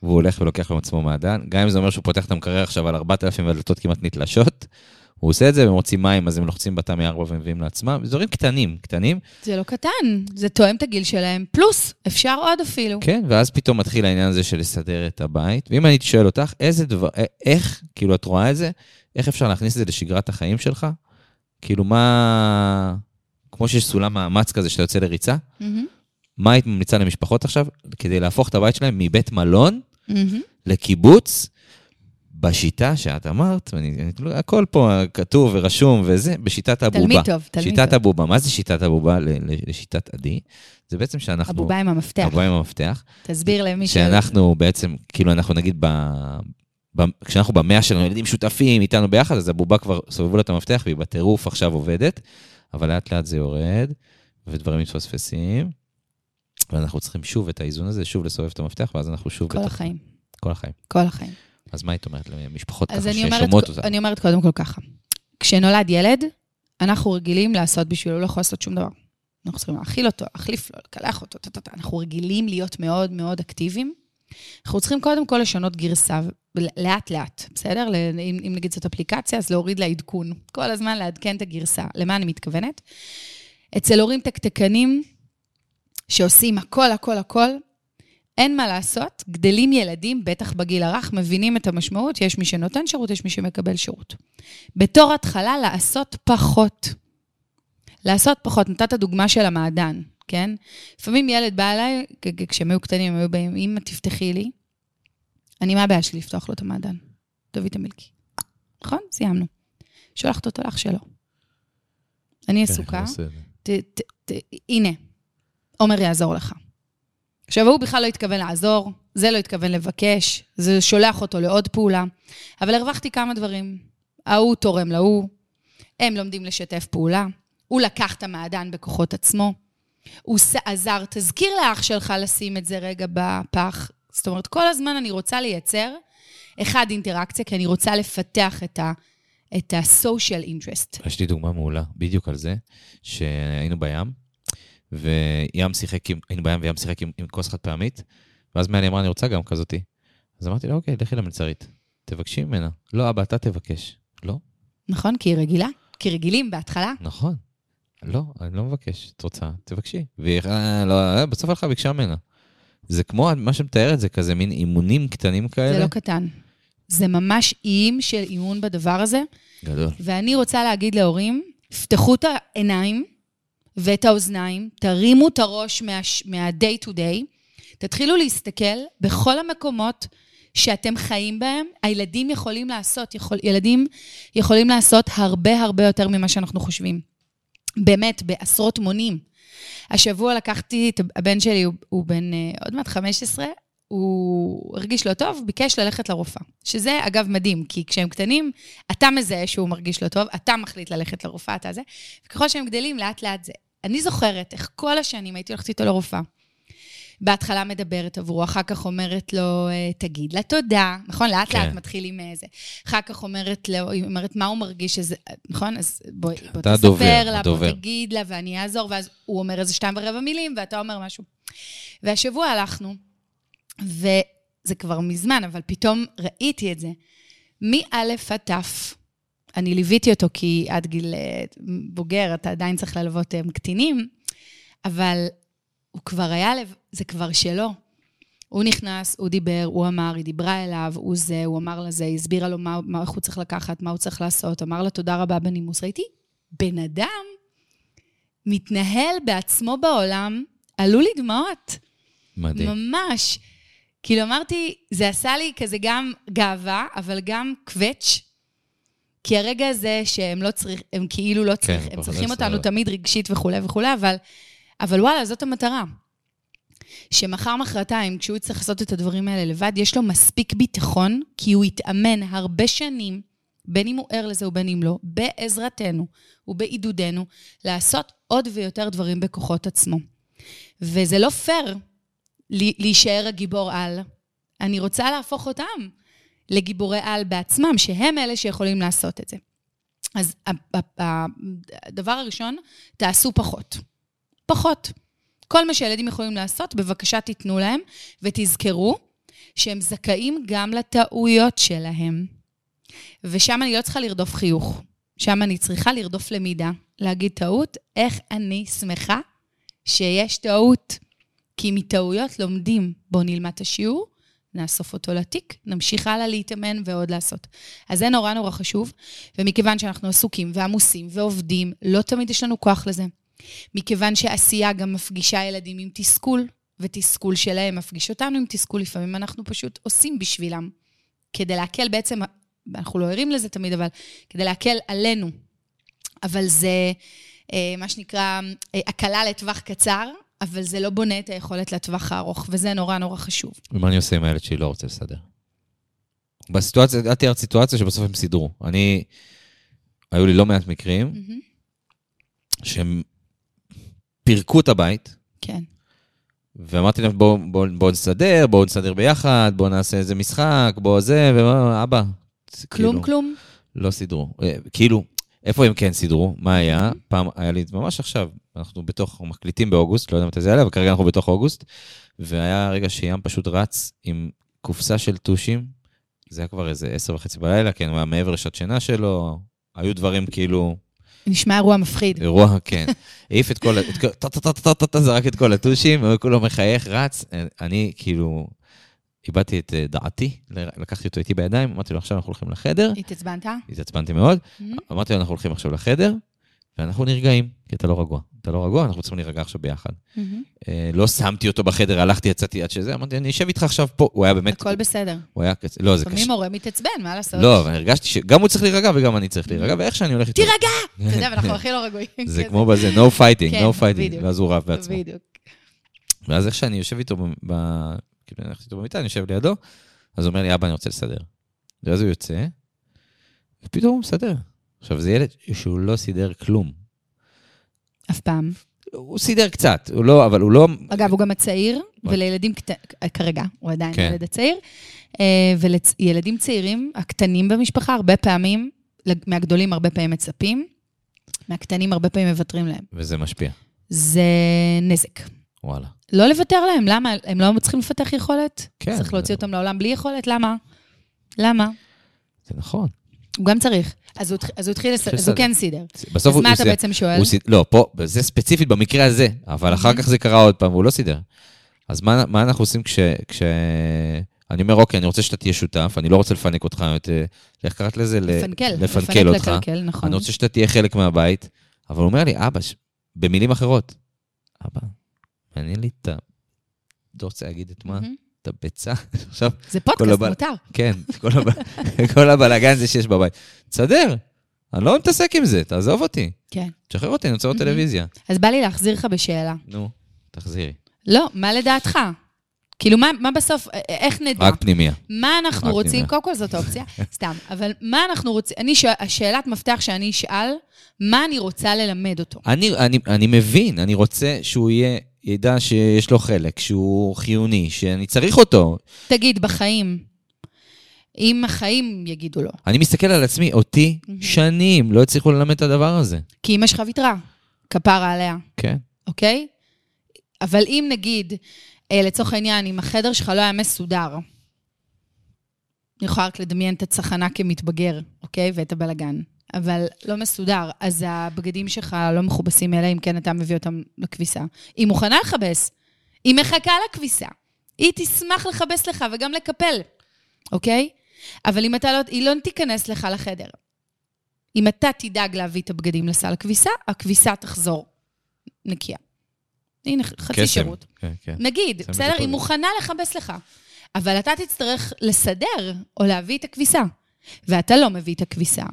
והוא הולך ולוקח עם עצמו מעדן. גם אם זה אומר שהוא פותח את המקרר עכשיו על 4,000 והדלתות כמעט נתלשות, הוא עושה את זה, והם רוצים מים, אז הם לוחצים בתמי 4 ומביאים לעצמם. דברים קטנים, קטנים, זה לא קטן, זה תואם את הגיל שלהם, פלוס, אפשר עוד אפילו. כן, ואז פתאום מתחיל העניין הזה של לסדר את הבית. ואם אני שואל אותך, איזה דבר, א- איך, כאילו, את רואה את זה, איך אפשר להכניס את זה לשגרת החיים שלך? כאילו, מה... כמו שיש סולם מאמץ כזה שאתה יוצא לריצה, מהמם, מה היית ממליצה למשפחות עכשיו כדי להפוך את הבית שלהם מבית מלון מהמם. לקיבוץ, בשיטה שאת אמרת, ואני, אני, הכל פה כתוב ורשום וזה, בשיטת הבובה. תלמיד טוב, תלמיד שיטת טוב. הבובה. מה זה שיטת הבובה לשיטת עדי? זה בעצם שאנחנו... הבובה עם המפתח. הבובה עם המפתח. תסביר למי ש... שאנחנו בעצם, כאילו אנחנו נגיד, ב, ב, כשאנחנו במאה שלנו, ילדים שותפים איתנו ביחד, אז הבובה כבר סובבו לה את המפתח והיא בטירוף עכשיו עובדת, אבל לאט לאט זה יורד, ודברים מתפספסים, ואנחנו צריכים שוב את האיזון הזה, שוב לסובב את המפתח, ואז אנחנו שוב... כל בתוך- החיים. כל החיים. כל החיים. אז מה היית אומרת למשפחות אז ככה ששומעות אותה? אני אומרת קודם כל ככה. כשנולד ילד, אנחנו רגילים לעשות בשבילו, לא יכול לעשות שום דבר. אנחנו צריכים להאכיל אותו, להחליף לו, לקלח אותו, טה-טה-טה. אנחנו רגילים להיות מאוד מאוד אקטיביים. אנחנו צריכים קודם כל לשנות גרסה, לאט-לאט, בסדר? אם, אם נגיד זאת אפליקציה, אז להוריד לה עדכון. כל הזמן לעדכן את הגרסה. למה אני מתכוונת? אצל הורים תקתקנים שעושים הכל, הכל, הכל, אין מה לעשות, גדלים ילדים, בטח בגיל הרך, מבינים את המשמעות, יש מי שנותן שירות, יש מי שמקבל שירות. בתור התחלה, לעשות פחות. לעשות פחות. נתת דוגמה של המעדן, כן? לפעמים ילד בא אליי, כשהם היו קטנים, הם היו באים, אמא, תפתחי לי. אני, מה הבעיה שלי לפתוח לו את המעדן? תביא את המילקי. נכון? סיימנו. שולחת אותו לאח שלו. אני כן, עסוקה. ת, ת, ת, הנה, עומר יעזור לך. עכשיו, הוא בכלל לא התכוון לעזור, זה לא התכוון לבקש, זה שולח אותו לעוד פעולה, אבל הרווחתי כמה דברים. ההוא תורם להוא, הם לומדים לשתף פעולה, הוא לקח את המעדן בכוחות עצמו, הוא עזר, תזכיר לאח שלך לשים את זה רגע בפח. זאת אומרת, כל הזמן אני רוצה לייצר, אחד, אינטראקציה, כי אני רוצה לפתח את ה... את ה-social interest. יש לי דוגמה מעולה, בדיוק על זה, שהיינו בים, וים שיחק עם, היינו בים וים שיחק עם, עם כוס חד פעמית, ואז מאלי אמרה, אני רוצה גם כזאתי. אז אמרתי לה, אוקיי, לכי למלצרית, תבקשי ממנה. לא, אבא, אתה תבקש. לא, נכון? כי היא רגילה. כי רגילים בהתחלה. נכון. לא, אני לא מבקש. את רוצה, תבקשי. והיא, אה, לא, אה, בסוף הלכה ביקשה ממנה. זה כמו מה שמתארת, זה כזה מין אימונים קטנים כאלה. זה לא קטן. זה ממש איים של אימון בדבר הזה. גדול. ואני רוצה להגיד להורים, פתחו את העיניים ואת האוזניים, תרימו את הראש מה- מה-day to day, תתחילו להסתכל בכל המקומות שאתם חיים בהם, הילדים יכולים לעשות, יכול, ילדים יכולים לעשות הרבה הרבה יותר ממה שאנחנו חושבים. באמת, בעשרות מונים. השבוע לקחתי את הבן שלי, הוא, הוא בן אה, עוד מעט 15, הוא הרגיש לא טוב, ביקש ללכת לרופאה. שזה, אגב, מדהים, כי כשהם קטנים, אתה מזהה שהוא מרגיש לא טוב, אתה מחליט ללכת לרופאה, אתה זה, וככל שהם גדלים, לאט-לאט זה. אני זוכרת איך כל השנים הייתי הולכת איתו לרופאה. בהתחלה מדברת עבורו, אחר כך אומרת לו, אה, תגיד לה תודה, נכון? לאט לאט כן. מתחילים זה. אחר כך אומרת לו, היא אומרת, מה הוא מרגיש שזה, נכון? אז בואי בוא אתה תספר הדובר, לה, הדובר. בוא תגיד לה, ואני אעזור, ואז הוא אומר איזה שתיים ורבע מילים, ואתה אומר משהו. והשבוע הלכנו, וזה כבר מזמן, אבל פתאום ראיתי את זה. מא' עד ת', אני ליוויתי אותו כי עד גיל אה, בוגר, אתה עדיין צריך ללוות אה, קטינים, אבל הוא כבר היה, לב... זה כבר שלו. הוא נכנס, הוא דיבר, הוא אמר, היא דיברה אליו, הוא זה, הוא אמר לזה, היא הסבירה לו מה, מה, איך הוא צריך לקחת, מה הוא צריך לעשות, אמר לה תודה רבה בנימוס. ראיתי בן אדם מתנהל בעצמו בעולם, עלו לי דמעות. מדהים. ממש. כאילו אמרתי, זה עשה לי כזה גם גאווה, אבל גם קווץ', כי הרגע הזה שהם לא צריך, הם כאילו לא הם פחות צריכים לא אותנו צריך. תמיד רגשית וכולי וכולי, אבל, אבל וואלה, זאת המטרה. שמחר, מחרתיים, כשהוא יצטרך לעשות את הדברים האלה לבד, יש לו מספיק ביטחון, כי הוא התאמן הרבה שנים בין אם הוא ער לזה ובין אם לא, בעזרתנו ובעידודנו, לעשות עוד ויותר דברים בכוחות עצמו. וזה לא פייר להישאר הגיבור על. אני רוצה להפוך אותם לגיבורי על בעצמם, שהם אלה שיכולים לעשות את זה. אז הדבר הראשון, תעשו פחות. פחות. כל מה שילדים יכולים לעשות, בבקשה תיתנו להם, ותזכרו שהם זכאים גם לטעויות שלהם. ושם אני לא צריכה לרדוף חיוך, שם אני צריכה לרדוף למידה, להגיד טעות, איך אני שמחה שיש טעות. כי מטעויות לומדים. בואו נלמד את השיעור, נאסוף אותו לתיק, נמשיך הלאה להתאמן ועוד לעשות. אז זה נורא נורא חשוב, ומכיוון שאנחנו עסוקים ועמוסים ועובדים, לא תמיד יש לנו כוח לזה. מכיוון שעשייה גם מפגישה ילדים עם תסכול, ותסכול שלהם מפגיש אותנו עם תסכול, לפעמים אנחנו פשוט עושים בשבילם. כדי להקל בעצם, אנחנו לא ערים לזה תמיד, אבל כדי להקל עלינו. אבל זה אה, מה שנקרא אה, הקלה לטווח קצר, אבל זה לא בונה את היכולת לטווח הארוך, וזה נורא נורא חשוב. ומה אני עושה עם הילד שלי לא רוצה לסדר? בסיטואציה, את תיארת סיטואציה שבסוף הם סידרו. אני, היו לי לא מעט מקרים mm-hmm. שהם פירקו את הבית. כן. ואמרתי להם, בואו בוא, בוא נסדר, בואו נסדר ביחד, בואו נעשה איזה משחק, בואו זה, ואבא. כלום, כאילו, כלום? לא סידרו. אה, כאילו, איפה הם כן סידרו? מה היה? פעם, היה לי ממש עכשיו, אנחנו בתוך, מקליטים באוגוסט, לא יודע מתי זה היה, אבל כרגע אנחנו בתוך אוגוסט, והיה רגע שים פשוט רץ עם קופסה של טושים, זה היה כבר איזה עשר וחצי בלילה, כן, הוא היה מעבר לשעת שינה שלו, היו דברים כאילו... נשמע אירוע מפחיד. אירוע, כן. העיף את כל, זרק את כל הטושים, הוא כולו מחייך, רץ. אני כאילו, איבדתי את אה, דעתי, לקחתי אותו איתי בידיים, אמרתי לו, עכשיו אנחנו הולכים לחדר. התעצבנת? התעצבנתי מאוד. Mm-hmm. אמרתי לו, אנחנו הולכים עכשיו לחדר, ואנחנו נרגעים, כי אתה לא רגוע. אתה לא רגוע, אנחנו צריכים להירגע עכשיו ביחד. Mm-hmm. אה, לא שמתי אותו בחדר, הלכתי, יצאתי עד שזה, אמרתי, אני אשב איתך עכשיו פה. הוא היה באמת... הכל בסדר. הוא היה קצת, לא, זה קשה. לפעמים הורה מתעצבן, מה לעשות? לא, אבל הרגשתי שגם הוא צריך להירגע וגם אני צריך להירגע, ואיך שאני הולך איתו... תירגע! אתה יודע, אנחנו הכי לא רגועים. זה כמו בזה, no fighting, no fighting, ואז הוא רב בעצמו. בדיוק. ואז איך שאני יושב איתו, כאילו, אני הולך איתו במיטה, אני יושב לידו, אז הוא אומר לי, אבא, אני רוצה לסדר. ואז הוא יוצא, ופתאום הוא מסדר. עכשיו, זה ילד שהוא לא סידר כלום. אף פעם. הוא סידר קצת, הוא לא, אבל הוא לא... אגב, הוא גם הצעיר, ולילדים קטנים, כרגע, הוא עדיין כן. ילד הצעיר, אה, ולילדים צעירים, הקטנים במשפחה, הרבה פעמים, מהגדולים הרבה פעמים מצפים, מהקטנים הרבה פעמים מוותרים להם. וזה משפיע. זה נזק. וואלה. לא לוותר להם, למה? הם לא צריכים לפתח יכולת? כן. צריך להוציא אותם לעולם בלי יכולת? למה? למה? זה נכון. הוא גם צריך. אז הוא, אז הוא התחיל, לס... אז הוא כן סידר. בסוף אז הוא, מה הוא אתה סידר, בעצם שואל? הוא סיד... לא, פה, זה ספציפית במקרה הזה, אבל אחר כך זה קרה עוד פעם, והוא לא סידר. אז מה, מה אנחנו עושים כש... כש... אני אומר, אוקיי, אני רוצה שאתה תהיה שותף, אני לא רוצה לפנק אותך, את, איך קראת לזה? לפנקל. לפנקל אותך. לקלקל, נכון. אני רוצה שאתה תהיה חלק מהבית, אבל הוא אומר לי, אבא, ש... במילים אחרות, אבא, מעניין לי את ה... לא רוצה להגיד את מה? את הביצה. עכשיו... זה פודקאסט, מותר. כן, כל הבלאגן זה שיש בבית. תסדר, אני לא מתעסק עם זה, תעזוב אותי. כן. תשחרר אותי, אני רוצה לראות טלוויזיה. אז בא לי להחזיר לך בשאלה. נו, תחזירי. לא, מה לדעתך? כאילו, מה, מה בסוף, איך נדע? רק פנימיה. מה אנחנו רוצים, פנימיה. קודם כל זאת אופציה, סתם, אבל מה אנחנו רוצים, אני, שואל, השאלת מפתח שאני אשאל, מה אני רוצה ללמד אותו? אני, אני, אני מבין, אני רוצה שהוא יהיה ידע שיש לו חלק, שהוא חיוני, שאני צריך אותו. תגיד, בחיים, אם החיים יגידו לו. אני מסתכל על עצמי, אותי שנים לא הצליחו ללמד את הדבר הזה. כי אמא שלך ויתרה, כפרה עליה. כן. אוקיי? אבל אם נגיד, אה, לצורך העניין, אם החדר שלך לא היה מסודר, אני יכולה רק לדמיין את הצחנה כמתבגר, אוקיי? ואת הבלגן. אבל לא מסודר, אז הבגדים שלך לא מכובסים, אלא אם כן אתה מביא אותם לכביסה. היא מוכנה לכבס, היא מחכה לכביסה. היא תשמח לכבס לך וגם לקפל, אוקיי? אבל אם אתה לא, היא לא תיכנס לך לחדר. אם אתה תדאג להביא את הבגדים לסל הכביסה, הכביסה תחזור נקייה. הנה, חצי קסם. שירות. כן, כן. נגיד, בסדר? היא מוכנה לכבס לך. אבל אתה תצטרך לסדר או להביא את הכביסה, ואתה לא מביא את הכביסה,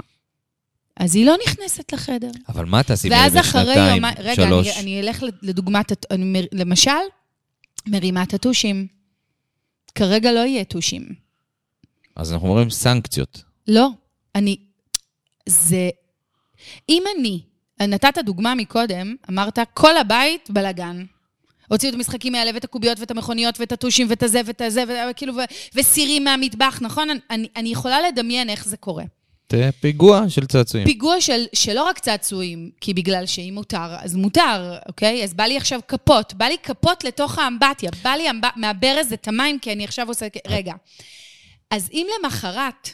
אז היא לא נכנסת לחדר. אבל מה תעשי בשנתיים, שלוש? ואז אחרי יומיים, רגע, אני, אני אלך לדוגמת, אני, למשל, מרימה הטושים. כרגע לא יהיה טושים. אז אנחנו אומרים סנקציות. לא, אני זה... אם אני, נתת דוגמה מקודם, אמרת, כל הבית בלאגן. הוציאו את המשחקים האלה, ואת הקוביות, ואת המכוניות, ואת הטושים, ואת הזה, ואת הזה, וכאילו, וסירים מהמטבח, נכון? אני, אני יכולה לדמיין איך זה קורה. זה פיגוע של צעצועים. פיגוע של, שלא רק צעצועים, כי בגלל שאם מותר, אז מותר, אוקיי? אז בא לי עכשיו כפות, בא לי כפות לתוך האמבטיה, בא לי אמב... מהברז את המים, כי אני עכשיו עושה... רגע. אז אם למחרת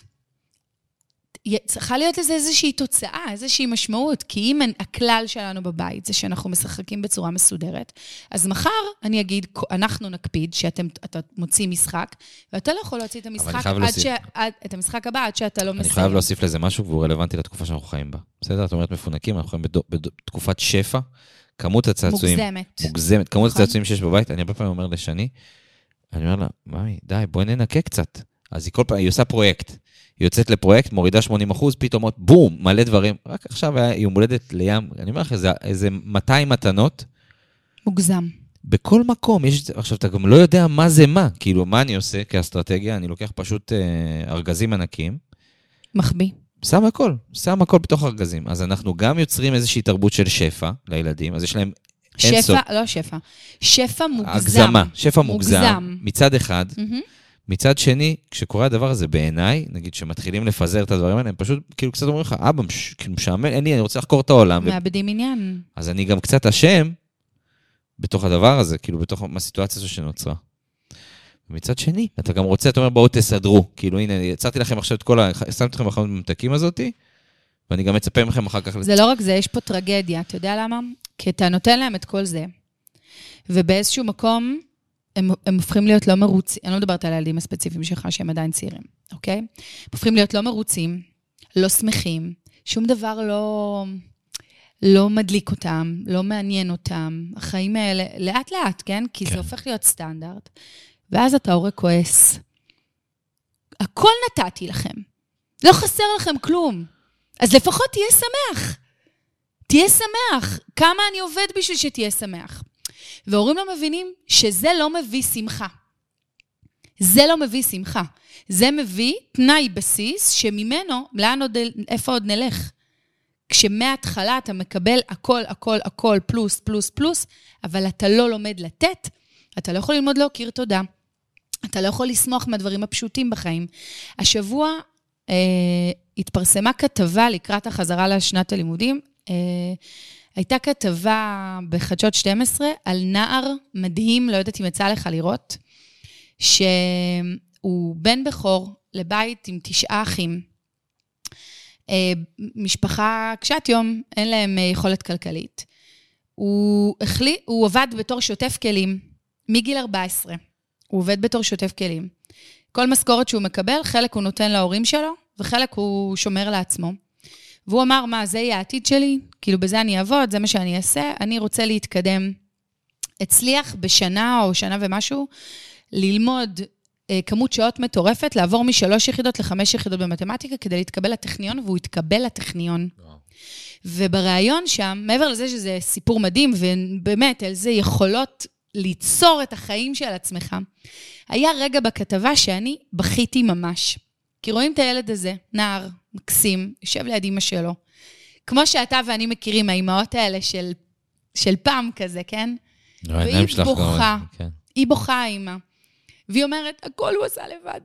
צריכה להיות לזה איזושהי תוצאה, איזושהי משמעות. כי אם הכלל שלנו בבית זה שאנחנו משחקים בצורה מסודרת, אז מחר אני אגיד, אנחנו נקפיד שאתה מוציא משחק, ואתה לא יכול להוציא את המשחק, עד להוסיף... ש... עד, את המשחק הבא עד שאתה לא מסיים. אני חייב להוסיף לזה משהו, והוא רלוונטי לתקופה שאנחנו חיים בה. בסדר? את אומרת מפונקים, אנחנו חיים בתקופת שפע. כמות הצעצועים... מוגזמת. מוגזמת. כמות נכון. הצעצועים שיש בבית, אני הרבה פעמים אומר לשני, אני אומר לה, ממי, די, בואי ננקה קצת. אז היא כל פעם, היא עושה פרויקט. היא יוצאת לפרויקט, מורידה 80 אחוז, פתאום עוד בום, מלא דברים. רק עכשיו היה יום הולדת לים, אני אומר לך, איזה, איזה 200 מתנות. מוגזם. בכל מקום, יש, עכשיו, אתה גם לא יודע מה זה מה. כאילו, מה אני עושה כאסטרטגיה? אני לוקח פשוט אה, ארגזים ענקים. מחביא. שם הכל, שם הכל בתוך ארגזים. אז אנחנו גם יוצרים איזושהי תרבות של שפע לילדים, אז יש להם שפע. לא שפע, שפע מוגזם. הגזמה, שפע מוגזם. מוגזם. מצד אחד, mm-hmm. מצד שני, כשקורה הדבר הזה בעיניי, נגיד שמתחילים לפזר את הדברים האלה, הם פשוט כאילו קצת אומרים לך, אבא, מש, כאילו משעמם, אין לי, אני רוצה לחקור את העולם. מאבדים ו... עניין. אז אני גם קצת אשם בתוך הדבר הזה, כאילו בתוך הסיטואציה הזו שנוצרה. ומצד שני, אתה גם רוצה, אתה אומר, בואו תסדרו. כאילו, הנה, יצרתי לכם עכשיו את כל ה... שמתי אתכם בחנות ממתקים הזאתי, ואני גם מצפה מכם אחר כך... זה לא רק זה, יש פה טרגדיה. אתה יודע למה? כי אתה נותן להם את כל זה, ובאיזשהו מקום, הם, הם הופכים להיות לא מרוצים, אני לא מדברת על הילדים הספציפיים שלך, שהם עדיין צעירים, אוקיי? הם הופכים להיות לא מרוצים, לא שמחים, שום דבר לא, לא מדליק אותם, לא מעניין אותם. החיים האלה, לאט-לאט, כן? כי כן. זה הופך להיות סטנדרט. ואז אתה הורה כועס. הכל נתתי לכם. לא חסר לכם כלום. אז לפחות תהיה שמח. תהיה שמח. כמה אני עובד בשביל שתהיה שמח. והורים לא מבינים שזה לא מביא שמחה. זה לא מביא שמחה. זה מביא תנאי בסיס שממנו, לאן עוד, איפה עוד נלך? כשמההתחלה אתה מקבל הכל, הכל, הכל, פלוס, פלוס, פלוס, אבל אתה לא לומד לתת, אתה לא יכול ללמוד להכיר תודה. אתה לא יכול לשמוח מהדברים הפשוטים בחיים. השבוע אה, התפרסמה כתבה לקראת החזרה לשנת הלימודים, אה, הייתה כתבה בחדשות 12 על נער מדהים, לא יודעת אם יצא לך לראות, שהוא בן בכור לבית עם תשעה אחים. אה, משפחה קשת יום, אין להם אה, יכולת כלכלית. הוא, החלי, הוא עבד בתור שוטף כלים מגיל 14. הוא עובד בתור שוטף כלים. כל משכורת שהוא מקבל, חלק הוא נותן להורים שלו, וחלק הוא שומר לעצמו. והוא אמר, מה, זה יהיה העתיד שלי? כאילו, בזה אני אעבוד, זה מה שאני אעשה, אני רוצה להתקדם. הצליח בשנה או שנה ומשהו ללמוד אה, כמות שעות מטורפת, לעבור משלוש יחידות לחמש יחידות במתמטיקה כדי להתקבל לטכניון, והוא התקבל לטכניון. ובריאיון שם, מעבר לזה שזה סיפור מדהים, ובאמת, על זה יכולות ליצור את החיים של עצמך, היה רגע בכתבה שאני בכיתי ממש. כי רואים את הילד הזה, נער, מקסים, יושב ליד אימא שלו. כמו שאתה ואני מכירים, האימהות האלה של, של פעם כזה, כן? לא, והיא בוכה, כן. היא בוכה, האימא. והיא אומרת, הכל הוא עשה לבד.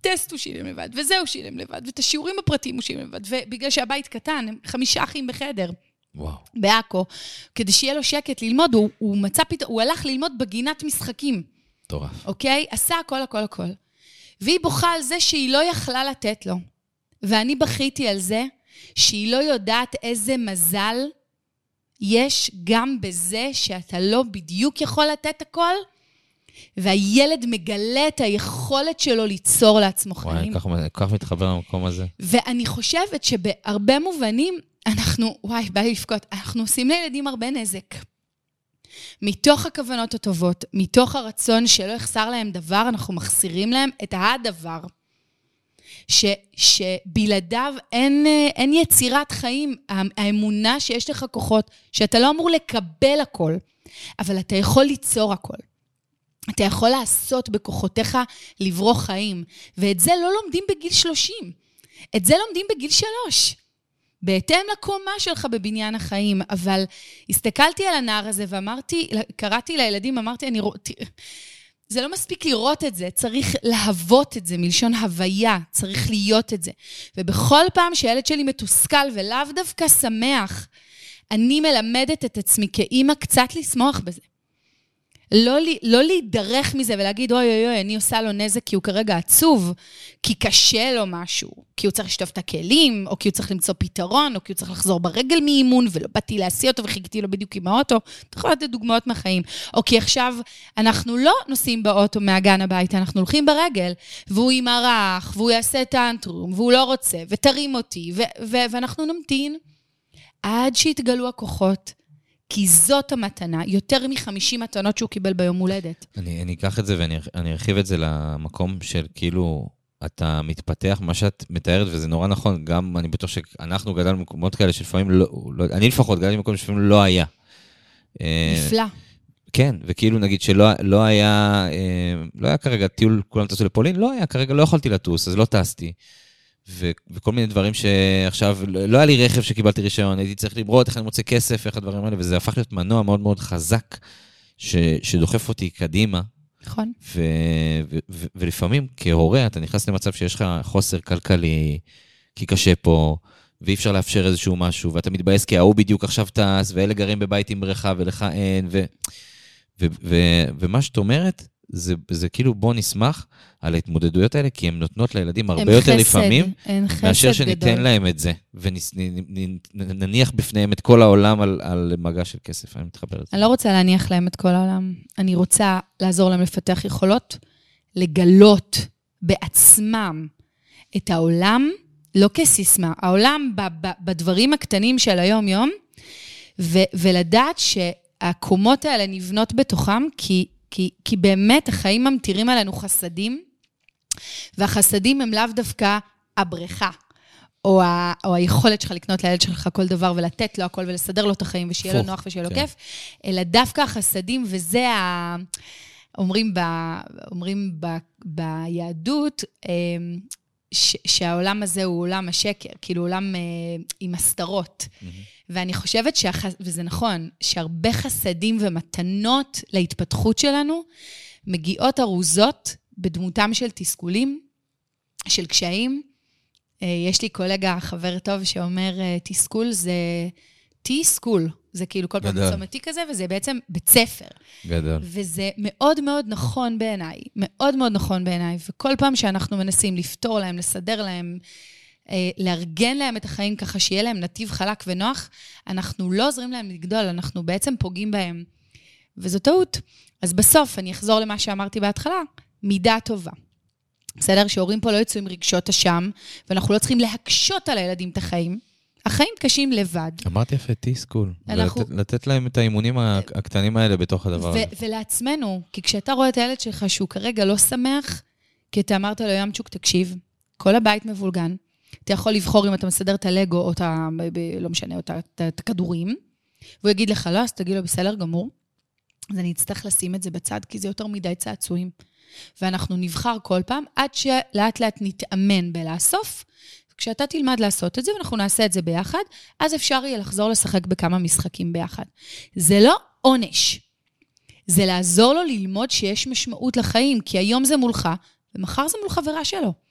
טסט הוא שילם לבד, וזה הוא שילם לבד, ואת השיעורים הפרטיים הוא שילם לבד. ובגלל שהבית קטן, הם חמישה אחים בחדר. וואו. בעכו. כדי שיהיה לו שקט ללמוד, הוא, הוא מצא פתאום, הוא הלך ללמוד בגינת משחקים. מטורף. אוקיי? עשה הכל, הכל, הכל. והיא בוכה על זה שהיא לא יכלה לתת לו. ואני בכיתי על זה שהיא לא יודעת איזה מזל יש גם בזה שאתה לא בדיוק יכול לתת הכל, והילד מגלה את היכולת שלו ליצור לעצמו חיים. וואי, כך מתחבר למקום הזה. ואני חושבת שבהרבה מובנים, אנחנו, וואי, בא לי לבכות, אנחנו עושים לילדים הרבה נזק. מתוך הכוונות הטובות, מתוך הרצון שלא יחסר להם דבר, אנחנו מחסירים להם את הדבר. ש, שבלעדיו אין, אין יצירת חיים. האמונה שיש לך כוחות, שאתה לא אמור לקבל הכל, אבל אתה יכול ליצור הכל. אתה יכול לעשות בכוחותיך לברוא חיים, ואת זה לא לומדים בגיל 30. את זה לומדים בגיל 3. בהתאם לקומה שלך בבניין החיים. אבל הסתכלתי על הנער הזה ואמרתי, קראתי לילדים, אמרתי, אני רואה... זה לא מספיק לראות את זה, צריך להוות את זה, מלשון הוויה, צריך להיות את זה. ובכל פעם שילד שלי מתוסכל ולאו דווקא שמח, אני מלמדת את עצמי כאימא קצת לשמוח בזה. לא, לא להידרך מזה ולהגיד, אוי אוי אוי, אני עושה לו נזק כי הוא כרגע עצוב, כי קשה לו משהו, כי הוא צריך לשטוף את הכלים, או כי הוא צריך למצוא פתרון, או כי הוא צריך לחזור ברגל מאימון, ולא באתי להסיע אותו וחיכיתי לו בדיוק עם האוטו. אתה יכול לתת דוגמאות מהחיים. או כי עכשיו אנחנו לא נוסעים באוטו מהגן הביתה, אנחנו הולכים ברגל, והוא עם הרח, והוא יעשה טנטרום, והוא לא רוצה, ותרים אותי, ואנחנו נמתין עד שיתגלו הכוחות. כי זאת המתנה, יותר מ-50 מתנות שהוא קיבל ביום הולדת. אני, אני אקח את זה ואני ארחיב את זה למקום של כאילו, אתה מתפתח, מה שאת מתארת, וזה נורא נכון, גם אני בטוח שאנחנו גדלנו במקומות כאלה שלפעמים לא, לא אני לפחות גדלתי במקומות שלפעמים לא היה. אה, נפלא. כן, וכאילו נגיד שלא לא היה, אה, לא היה כרגע טיול, כולם טסו לפולין, לא היה, כרגע לא יכולתי לטוס, אז לא טסתי. ו- וכל מיני דברים שעכשיו, לא היה לי רכב שקיבלתי רישיון, הייתי צריך למרות איך אני מוצא כסף, איך הדברים האלה, וזה הפך להיות מנוע מאוד מאוד חזק ש- שדוחף אותי קדימה. נכון. ו- ו- ו- ולפעמים כהורה אתה נכנס למצב שיש לך חוסר כלכלי, כי קשה פה, ואי אפשר לאפשר איזשהו משהו, ואתה מתבאס כי ההוא בדיוק עכשיו טס, ואלה גרים בבית עם בריכה ולך אין, ו- ו- ו- ומה שאת אומרת, זה, זה כאילו בוא נשמח על ההתמודדויות האלה, כי הן נותנות לילדים הרבה יותר חסד, לפעמים, מאשר שניתן גדול. להם את זה, ונניח בפניהם את כל העולם על, על מגע של כסף. אני מתחבר לזה. אני לא רוצה להניח להם את כל העולם. אני רוצה לעזור להם לפתח יכולות, לגלות בעצמם את העולם, לא כסיסמה, העולם ב, ב, בדברים הקטנים של היום-יום, ולדעת שהקומות האלה נבנות בתוכם, כי כי, כי באמת החיים ממטירים עלינו חסדים, והחסדים הם לאו דווקא הבריכה, או, ה, או היכולת שלך לקנות לילד שלך כל דבר ולתת לו הכל ולסדר לו את החיים ושיהיה לו נוח ושיהיה כן. לו כיף, אלא דווקא החסדים, וזה ה... אומרים, ב, אומרים ב, ביהדות, אמ, ש, שהעולם הזה הוא עולם השקר, כאילו עולם אה, עם הסתרות. Mm-hmm. ואני חושבת, שהח... וזה נכון, שהרבה חסדים ומתנות להתפתחות שלנו מגיעות ארוזות בדמותם של תסכולים, של קשיים. אה, יש לי קולגה, חבר טוב, שאומר, אה, תסכול זה T-סקול. זה כאילו כל פעם צומתי כזה, וזה בעצם בית ספר. גדול. וזה מאוד מאוד נכון בעיניי, מאוד מאוד נכון בעיניי, וכל פעם שאנחנו מנסים לפתור להם, לסדר להם, לארגן להם את החיים ככה שיהיה להם נתיב חלק ונוח, אנחנו לא עוזרים להם לגדול, אנחנו בעצם פוגעים בהם. וזו טעות. אז בסוף, אני אחזור למה שאמרתי בהתחלה, מידה טובה. בסדר? שהורים פה לא יצאו עם רגשות אשם, ואנחנו לא צריכים להקשות על הילדים את החיים. החיים קשים לבד. אמרת יפה, T-סקול. אנחנו... לתת, לתת להם את האימונים הקטנים האלה בתוך הדבר הזה. ולעצמנו, כי כשאתה רואה את הילד שלך שהוא כרגע לא שמח, כי אתה אמרת לו, ימצ'וק, תקשיב, כל הבית מבולגן, אתה יכול לבחור אם אתה מסדר את הלגו או את ה... לא משנה, או את הכדורים, והוא יגיד לך לא, אז תגיד לו, בסדר גמור. אז אני אצטרך לשים את זה בצד, כי זה יותר מדי צעצועים. ואנחנו נבחר כל פעם, עד שלאט לאט נתאמן בלאסוף. כשאתה תלמד לעשות את זה, ואנחנו נעשה את זה ביחד, אז אפשר יהיה לחזור לשחק בכמה משחקים ביחד. זה לא עונש. זה לעזור לו ללמוד שיש משמעות לחיים, כי היום זה מולך, ומחר זה מול חברה שלו.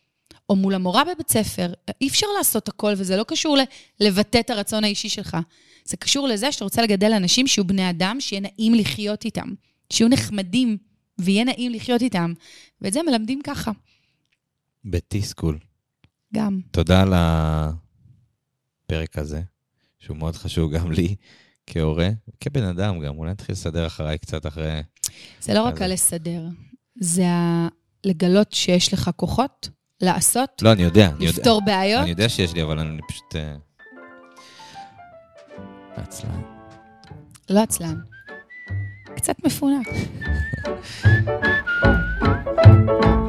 או מול המורה בבית ספר, אי אפשר לעשות הכל, וזה לא קשור לבטא את הרצון האישי שלך. זה קשור לזה שאתה רוצה לגדל אנשים שיהיו בני אדם, שיהיה נעים לחיות איתם, שיהיו נחמדים, ויהיה נעים לחיות איתם. ואת זה מלמדים ככה. בתיסקול. גם. תודה על הפרק הזה, שהוא מאוד חשוב גם לי כהורה, כבן אדם גם. אולי נתחיל לסדר אחריי קצת אחרי... זה לא רק על לסדר, זה לגלות שיש לך כוחות, לעשות. לא, אני יודע. אני יודע, בעיות. אני יודע שיש לי, אבל אני פשוט... אה, עצלן. לא עצלן. קצת מפונק.